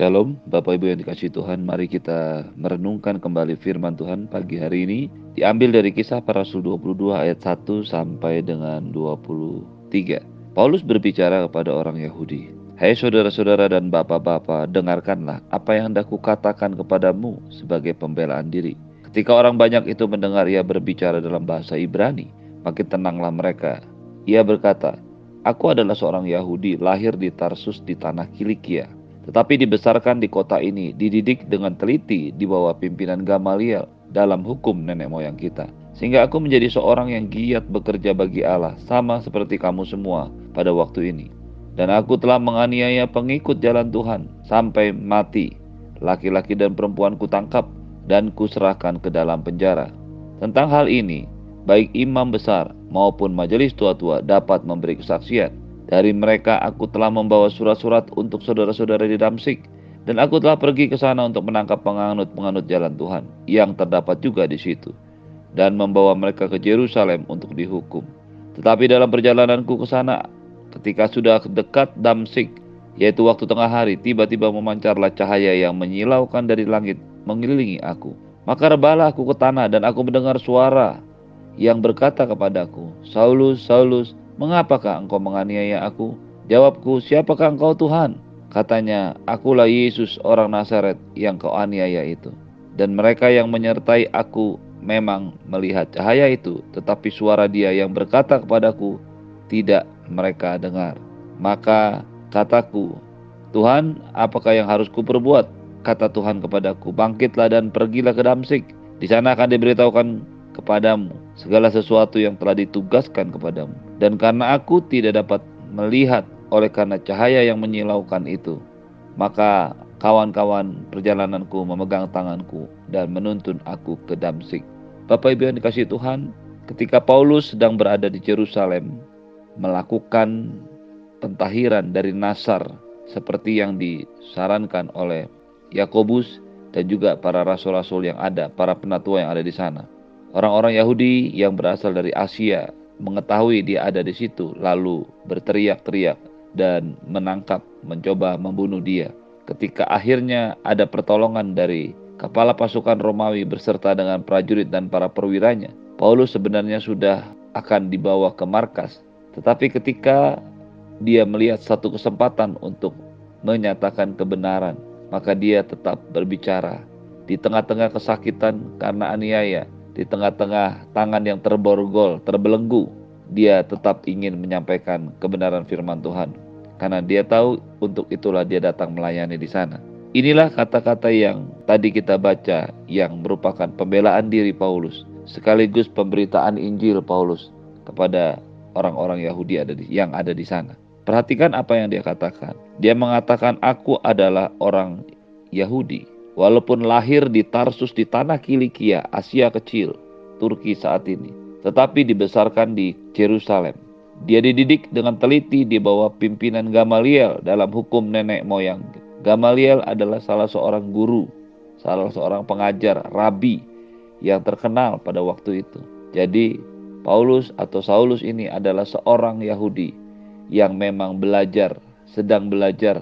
Shalom, Bapak Ibu yang dikasih Tuhan, mari kita merenungkan kembali firman Tuhan pagi hari ini. Diambil dari kisah para rasul 22 ayat 1 sampai dengan 23. Paulus berbicara kepada orang Yahudi. Hai saudara-saudara dan bapak-bapak, dengarkanlah apa yang hendak kukatakan kepadamu sebagai pembelaan diri. Ketika orang banyak itu mendengar ia berbicara dalam bahasa Ibrani, makin tenanglah mereka. Ia berkata, Aku adalah seorang Yahudi lahir di Tarsus di tanah Kilikia tetapi dibesarkan di kota ini, dididik dengan teliti di bawah pimpinan Gamaliel dalam hukum nenek moyang kita. Sehingga aku menjadi seorang yang giat bekerja bagi Allah, sama seperti kamu semua pada waktu ini. Dan aku telah menganiaya pengikut jalan Tuhan sampai mati. Laki-laki dan perempuan kutangkap dan kuserahkan ke dalam penjara. Tentang hal ini, baik imam besar maupun majelis tua-tua dapat memberi kesaksian dari mereka aku telah membawa surat-surat untuk saudara-saudara di Damsik dan aku telah pergi ke sana untuk menangkap penganut-penganut jalan Tuhan yang terdapat juga di situ dan membawa mereka ke Yerusalem untuk dihukum. Tetapi dalam perjalananku ke sana ketika sudah dekat Damsik yaitu waktu tengah hari tiba-tiba memancarlah cahaya yang menyilaukan dari langit mengelilingi aku. Maka rebalah aku ke tanah dan aku mendengar suara yang berkata kepadaku, Saulus, Saulus, Mengapakah engkau menganiaya aku? Jawabku, siapakah engkau Tuhan? Katanya, akulah Yesus orang Nazaret yang kau aniaya itu. Dan mereka yang menyertai aku memang melihat cahaya itu, tetapi suara dia yang berkata kepadaku, tidak mereka dengar. Maka kataku, Tuhan, apakah yang harus kuperbuat? Kata Tuhan kepadaku, bangkitlah dan pergilah ke Damsik. Di sana akan diberitahukan kepadamu segala sesuatu yang telah ditugaskan kepadamu. Dan karena aku tidak dapat melihat oleh karena cahaya yang menyilaukan itu, maka kawan-kawan perjalananku memegang tanganku dan menuntun aku ke Damsik. Bapak Ibu yang dikasih Tuhan, ketika Paulus sedang berada di Jerusalem melakukan pentahiran dari Nasar seperti yang disarankan oleh Yakobus dan juga para rasul-rasul yang ada, para penatua yang ada di sana. Orang-orang Yahudi yang berasal dari Asia mengetahui dia ada di situ, lalu berteriak-teriak dan menangkap, mencoba membunuh dia. Ketika akhirnya ada pertolongan dari kepala pasukan Romawi beserta dengan prajurit dan para perwiranya, Paulus sebenarnya sudah akan dibawa ke markas. Tetapi ketika dia melihat satu kesempatan untuk menyatakan kebenaran, maka dia tetap berbicara di tengah-tengah kesakitan karena aniaya di tengah-tengah tangan yang terborgol, terbelenggu, dia tetap ingin menyampaikan kebenaran firman Tuhan. Karena dia tahu untuk itulah dia datang melayani di sana. Inilah kata-kata yang tadi kita baca yang merupakan pembelaan diri Paulus sekaligus pemberitaan Injil Paulus kepada orang-orang Yahudi ada di, yang ada di sana. Perhatikan apa yang dia katakan. Dia mengatakan aku adalah orang Yahudi Walaupun lahir di Tarsus di tanah Kilikia, Asia kecil, Turki saat ini, tetapi dibesarkan di Jerusalem. Dia dididik dengan teliti di bawah pimpinan Gamaliel dalam hukum nenek moyang. Gamaliel adalah salah seorang guru, salah seorang pengajar, rabi yang terkenal pada waktu itu. Jadi, Paulus atau Saulus ini adalah seorang Yahudi yang memang belajar, sedang belajar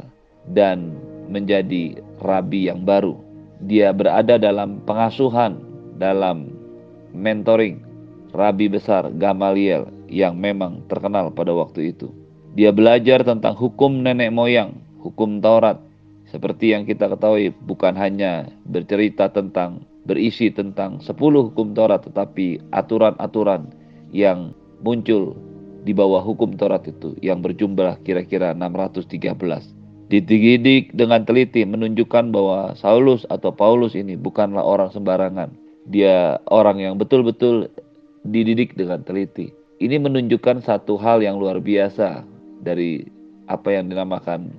dan menjadi rabi yang baru. Dia berada dalam pengasuhan, dalam mentoring rabi besar Gamaliel yang memang terkenal pada waktu itu. Dia belajar tentang hukum nenek moyang, hukum Taurat. Seperti yang kita ketahui bukan hanya bercerita tentang berisi tentang 10 hukum Taurat tetapi aturan-aturan yang muncul di bawah hukum Taurat itu yang berjumlah kira-kira 613 dididik dengan teliti menunjukkan bahwa Saulus atau Paulus ini bukanlah orang sembarangan. Dia orang yang betul-betul dididik dengan teliti. Ini menunjukkan satu hal yang luar biasa dari apa yang dinamakan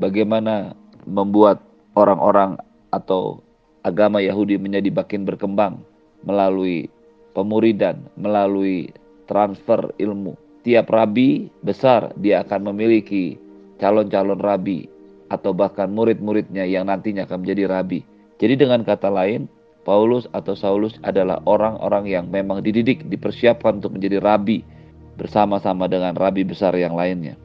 bagaimana membuat orang-orang atau agama Yahudi menjadi makin berkembang melalui pemuridan, melalui transfer ilmu. Tiap rabi besar dia akan memiliki calon-calon rabi atau bahkan murid-muridnya yang nantinya akan menjadi rabi. Jadi dengan kata lain, Paulus atau Saulus adalah orang-orang yang memang dididik, dipersiapkan untuk menjadi rabi bersama-sama dengan rabi besar yang lainnya.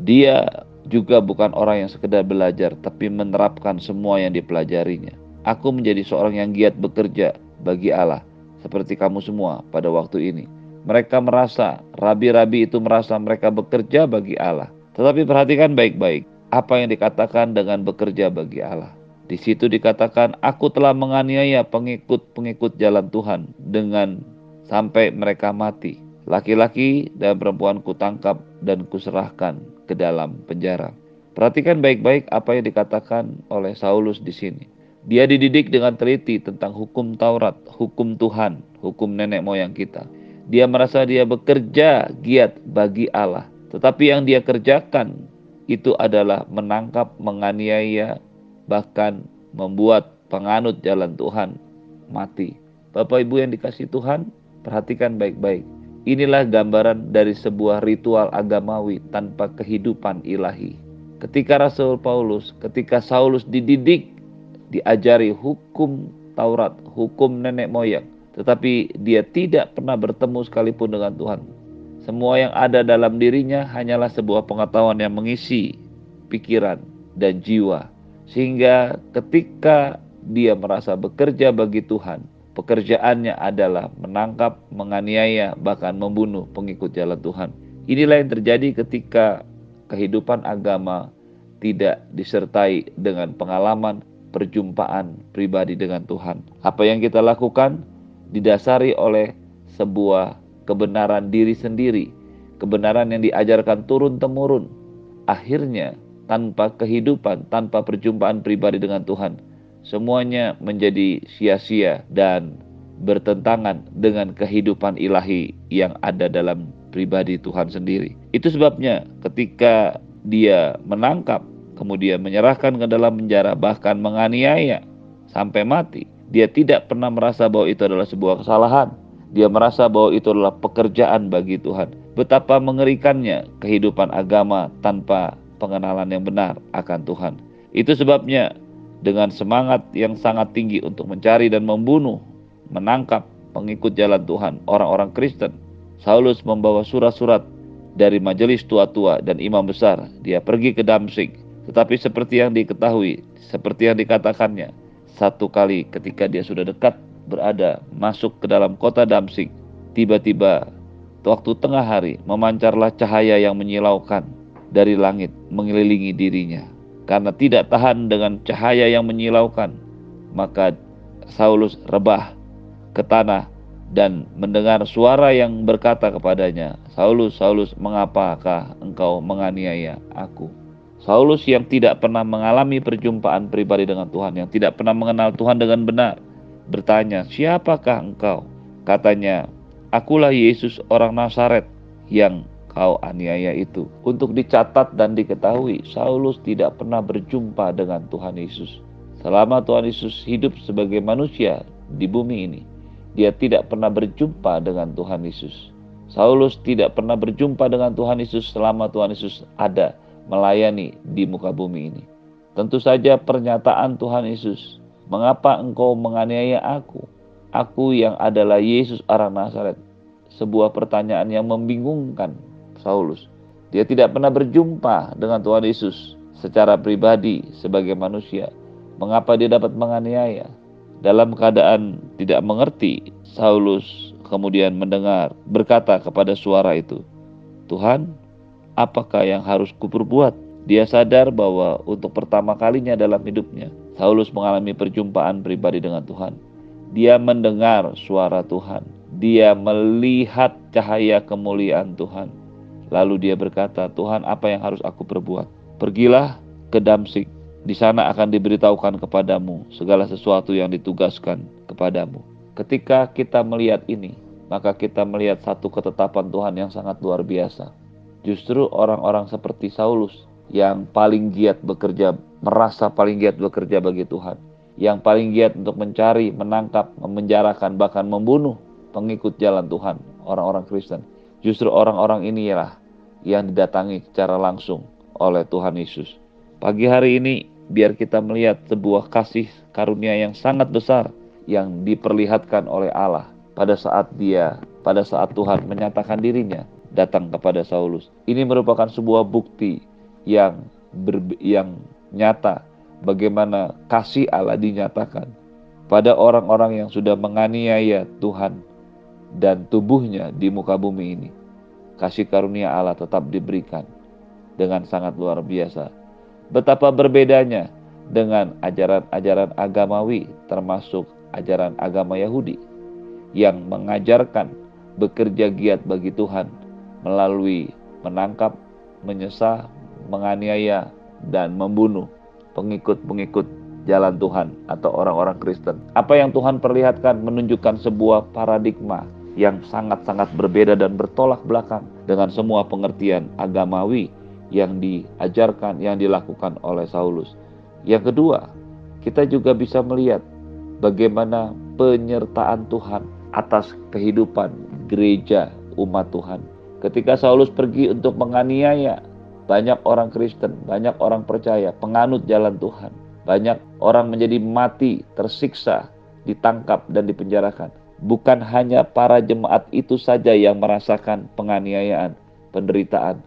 Dia juga bukan orang yang sekedar belajar, tapi menerapkan semua yang dipelajarinya. Aku menjadi seorang yang giat bekerja bagi Allah, seperti kamu semua pada waktu ini. Mereka merasa, rabi-rabi itu merasa mereka bekerja bagi Allah. Tetapi perhatikan baik-baik apa yang dikatakan dengan bekerja bagi Allah. Di situ dikatakan, aku telah menganiaya pengikut-pengikut jalan Tuhan dengan sampai mereka mati. Laki-laki dan perempuan kutangkap dan kuserahkan ke dalam penjara. Perhatikan baik-baik apa yang dikatakan oleh Saulus di sini. Dia dididik dengan teliti tentang hukum Taurat, hukum Tuhan, hukum nenek moyang kita. Dia merasa dia bekerja giat bagi Allah. Tetapi yang dia kerjakan itu adalah menangkap, menganiaya, bahkan membuat penganut jalan Tuhan mati. Bapak Ibu yang dikasih Tuhan, perhatikan baik-baik. Inilah gambaran dari sebuah ritual agamawi tanpa kehidupan ilahi. Ketika Rasul Paulus, ketika Saulus dididik, diajari hukum Taurat, hukum nenek moyang, tetapi dia tidak pernah bertemu sekalipun dengan Tuhan. Semua yang ada dalam dirinya hanyalah sebuah pengetahuan yang mengisi pikiran dan jiwa sehingga ketika dia merasa bekerja bagi Tuhan, pekerjaannya adalah menangkap, menganiaya, bahkan membunuh pengikut jalan Tuhan. Inilah yang terjadi ketika kehidupan agama tidak disertai dengan pengalaman perjumpaan pribadi dengan Tuhan. Apa yang kita lakukan didasari oleh sebuah kebenaran diri sendiri, kebenaran yang diajarkan turun-temurun. Akhirnya tanpa kehidupan, tanpa perjumpaan pribadi dengan Tuhan, semuanya menjadi sia-sia dan bertentangan dengan kehidupan ilahi yang ada dalam pribadi Tuhan sendiri. Itu sebabnya ketika dia menangkap, kemudian menyerahkan ke dalam penjara, bahkan menganiaya sampai mati, dia tidak pernah merasa bahwa itu adalah sebuah kesalahan. Dia merasa bahwa itu adalah pekerjaan bagi Tuhan. Betapa mengerikannya kehidupan agama tanpa pengenalan yang benar akan Tuhan. Itu sebabnya dengan semangat yang sangat tinggi untuk mencari dan membunuh, menangkap pengikut jalan Tuhan, orang-orang Kristen, Saulus membawa surat-surat dari majelis tua-tua dan imam besar. Dia pergi ke Damsik, tetapi seperti yang diketahui, seperti yang dikatakannya, satu kali ketika dia sudah dekat berada masuk ke dalam kota Damsik, tiba-tiba waktu tengah hari memancarlah cahaya yang menyilaukan dari langit mengelilingi dirinya. Karena tidak tahan dengan cahaya yang menyilaukan, maka Saulus rebah ke tanah dan mendengar suara yang berkata kepadanya, Saulus, Saulus, mengapakah engkau menganiaya aku? Saulus yang tidak pernah mengalami perjumpaan pribadi dengan Tuhan, yang tidak pernah mengenal Tuhan dengan benar, bertanya, siapakah engkau? Katanya, akulah Yesus orang Nazaret yang kau aniaya itu. Untuk dicatat dan diketahui, Saulus tidak pernah berjumpa dengan Tuhan Yesus. Selama Tuhan Yesus hidup sebagai manusia di bumi ini, dia tidak pernah berjumpa dengan Tuhan Yesus. Saulus tidak pernah berjumpa dengan Tuhan Yesus selama Tuhan Yesus ada melayani di muka bumi ini. Tentu saja pernyataan Tuhan Yesus, "Mengapa engkau menganiaya aku? Aku yang adalah Yesus orang Nazaret." Sebuah pertanyaan yang membingungkan Saulus. Dia tidak pernah berjumpa dengan Tuhan Yesus secara pribadi sebagai manusia. Mengapa dia dapat menganiaya? Dalam keadaan tidak mengerti, Saulus kemudian mendengar berkata kepada suara itu, "Tuhan, apakah yang harus kuperbuat?" Dia sadar bahwa untuk pertama kalinya dalam hidupnya, Saulus mengalami perjumpaan pribadi dengan Tuhan. Dia mendengar suara Tuhan. Dia melihat cahaya kemuliaan Tuhan. Lalu dia berkata, Tuhan apa yang harus aku perbuat? Pergilah ke Damsik, di sana akan diberitahukan kepadamu segala sesuatu yang ditugaskan kepadamu. Ketika kita melihat ini, maka kita melihat satu ketetapan Tuhan yang sangat luar biasa. Justru orang-orang seperti Saulus yang paling giat bekerja, merasa paling giat bekerja bagi Tuhan, yang paling giat untuk mencari, menangkap, memenjarakan, bahkan membunuh pengikut jalan Tuhan, orang-orang Kristen. Justru orang-orang inilah yang didatangi secara langsung oleh Tuhan Yesus. Pagi hari ini biar kita melihat sebuah kasih karunia yang sangat besar yang diperlihatkan oleh Allah pada saat dia, pada saat Tuhan menyatakan dirinya datang kepada Saulus. Ini merupakan sebuah bukti yang ber, yang nyata bagaimana kasih Allah dinyatakan pada orang-orang yang sudah menganiaya Tuhan dan tubuhnya di muka bumi ini. Kasih karunia Allah tetap diberikan dengan sangat luar biasa. Betapa berbedanya dengan ajaran-ajaran agamawi termasuk ajaran agama Yahudi yang mengajarkan bekerja giat bagi Tuhan melalui menangkap, menyesah, menganiaya, dan membunuh pengikut-pengikut jalan Tuhan atau orang-orang Kristen. Apa yang Tuhan perlihatkan menunjukkan sebuah paradigma yang sangat-sangat berbeda dan bertolak belakang dengan semua pengertian agamawi yang diajarkan, yang dilakukan oleh Saulus. Yang kedua, kita juga bisa melihat bagaimana penyertaan Tuhan atas kehidupan gereja umat Tuhan. Ketika Saulus pergi untuk menganiaya banyak orang Kristen, banyak orang percaya, penganut jalan Tuhan. Banyak orang menjadi mati, tersiksa, ditangkap dan dipenjarakan. Bukan hanya para jemaat itu saja yang merasakan penganiayaan, penderitaan,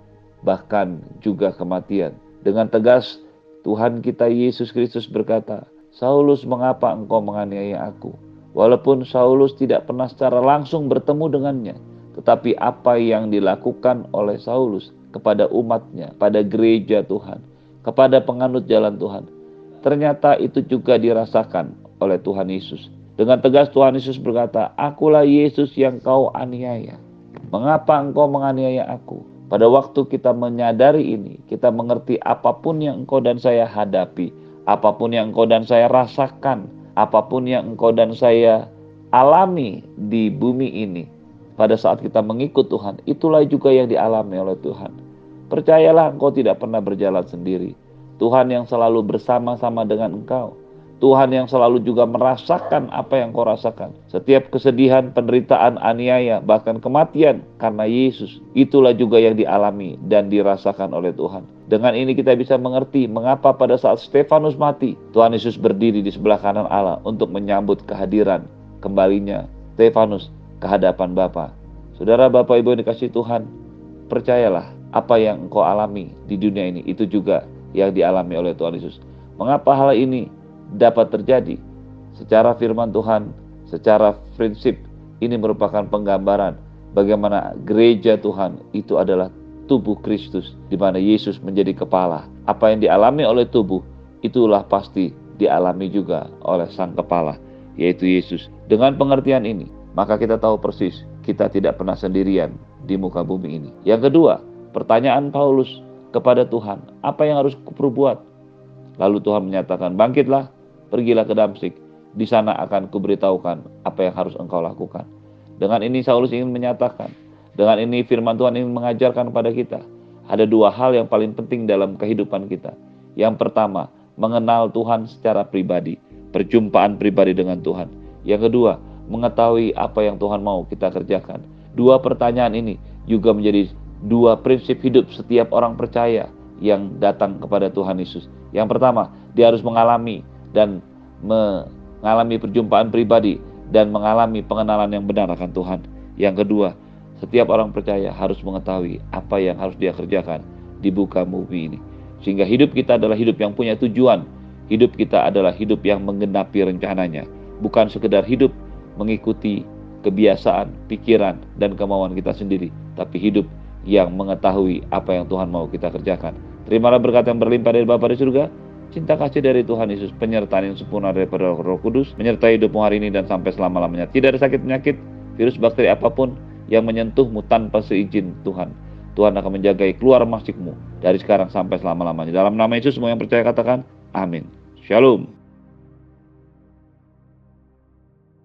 bahkan juga kematian. Dengan tegas Tuhan kita Yesus Kristus berkata, Saulus mengapa engkau menganiaya aku? Walaupun Saulus tidak pernah secara langsung bertemu dengannya, tetapi apa yang dilakukan oleh Saulus kepada umatnya, pada gereja Tuhan, kepada penganut jalan Tuhan, ternyata itu juga dirasakan oleh Tuhan Yesus. Dengan tegas Tuhan Yesus berkata, Akulah Yesus yang kau aniaya. Mengapa engkau menganiaya aku? Pada waktu kita menyadari ini, kita mengerti apa pun yang engkau dan saya hadapi, apa pun yang engkau dan saya rasakan, apa pun yang engkau dan saya alami di bumi ini, pada saat kita mengikut Tuhan, itulah juga yang dialami oleh Tuhan. Percayalah engkau tidak pernah berjalan sendiri. Tuhan yang selalu bersama-sama dengan engkau. Tuhan yang selalu juga merasakan apa yang kau rasakan. Setiap kesedihan, penderitaan, aniaya, bahkan kematian karena Yesus. Itulah juga yang dialami dan dirasakan oleh Tuhan. Dengan ini kita bisa mengerti mengapa pada saat Stefanus mati, Tuhan Yesus berdiri di sebelah kanan Allah untuk menyambut kehadiran kembalinya Stefanus ke hadapan Bapa. Saudara Bapak Ibu yang dikasih Tuhan, percayalah apa yang engkau alami di dunia ini itu juga yang dialami oleh Tuhan Yesus. Mengapa hal ini dapat terjadi. Secara firman Tuhan, secara prinsip ini merupakan penggambaran bagaimana gereja Tuhan itu adalah tubuh Kristus di mana Yesus menjadi kepala. Apa yang dialami oleh tubuh itulah pasti dialami juga oleh sang kepala yaitu Yesus. Dengan pengertian ini, maka kita tahu persis kita tidak pernah sendirian di muka bumi ini. Yang kedua, pertanyaan Paulus kepada Tuhan, apa yang harus kuperbuat? Lalu Tuhan menyatakan, bangkitlah, pergilah ke Damsik, di sana akan kuberitahukan apa yang harus engkau lakukan. Dengan ini Saulus ingin menyatakan, dengan ini firman Tuhan ingin mengajarkan kepada kita, ada dua hal yang paling penting dalam kehidupan kita. Yang pertama, mengenal Tuhan secara pribadi, perjumpaan pribadi dengan Tuhan. Yang kedua, mengetahui apa yang Tuhan mau kita kerjakan. Dua pertanyaan ini juga menjadi dua prinsip hidup setiap orang percaya yang datang kepada Tuhan Yesus. Yang pertama, dia harus mengalami dan mengalami perjumpaan pribadi dan mengalami pengenalan yang benar akan Tuhan. Yang kedua, setiap orang percaya harus mengetahui apa yang harus dia kerjakan di buka bumi ini. Sehingga hidup kita adalah hidup yang punya tujuan. Hidup kita adalah hidup yang menggenapi rencananya. Bukan sekedar hidup mengikuti kebiasaan, pikiran, dan kemauan kita sendiri. Tapi hidup yang mengetahui apa yang Tuhan mau kita kerjakan. Terimalah berkat yang berlimpah dari Bapa di surga Cinta kasih dari Tuhan Yesus, penyertaan yang sempurna daripada Roh Kudus, menyertai hidupmu hari ini dan sampai selama-lamanya. Tidak ada sakit penyakit, virus bakteri apa pun yang menyentuhmu tanpa seizin Tuhan. Tuhan akan menjagai keluar masjidmu dari sekarang sampai selama-lamanya. Dalam nama Yesus semua yang percaya katakan, amin. Shalom.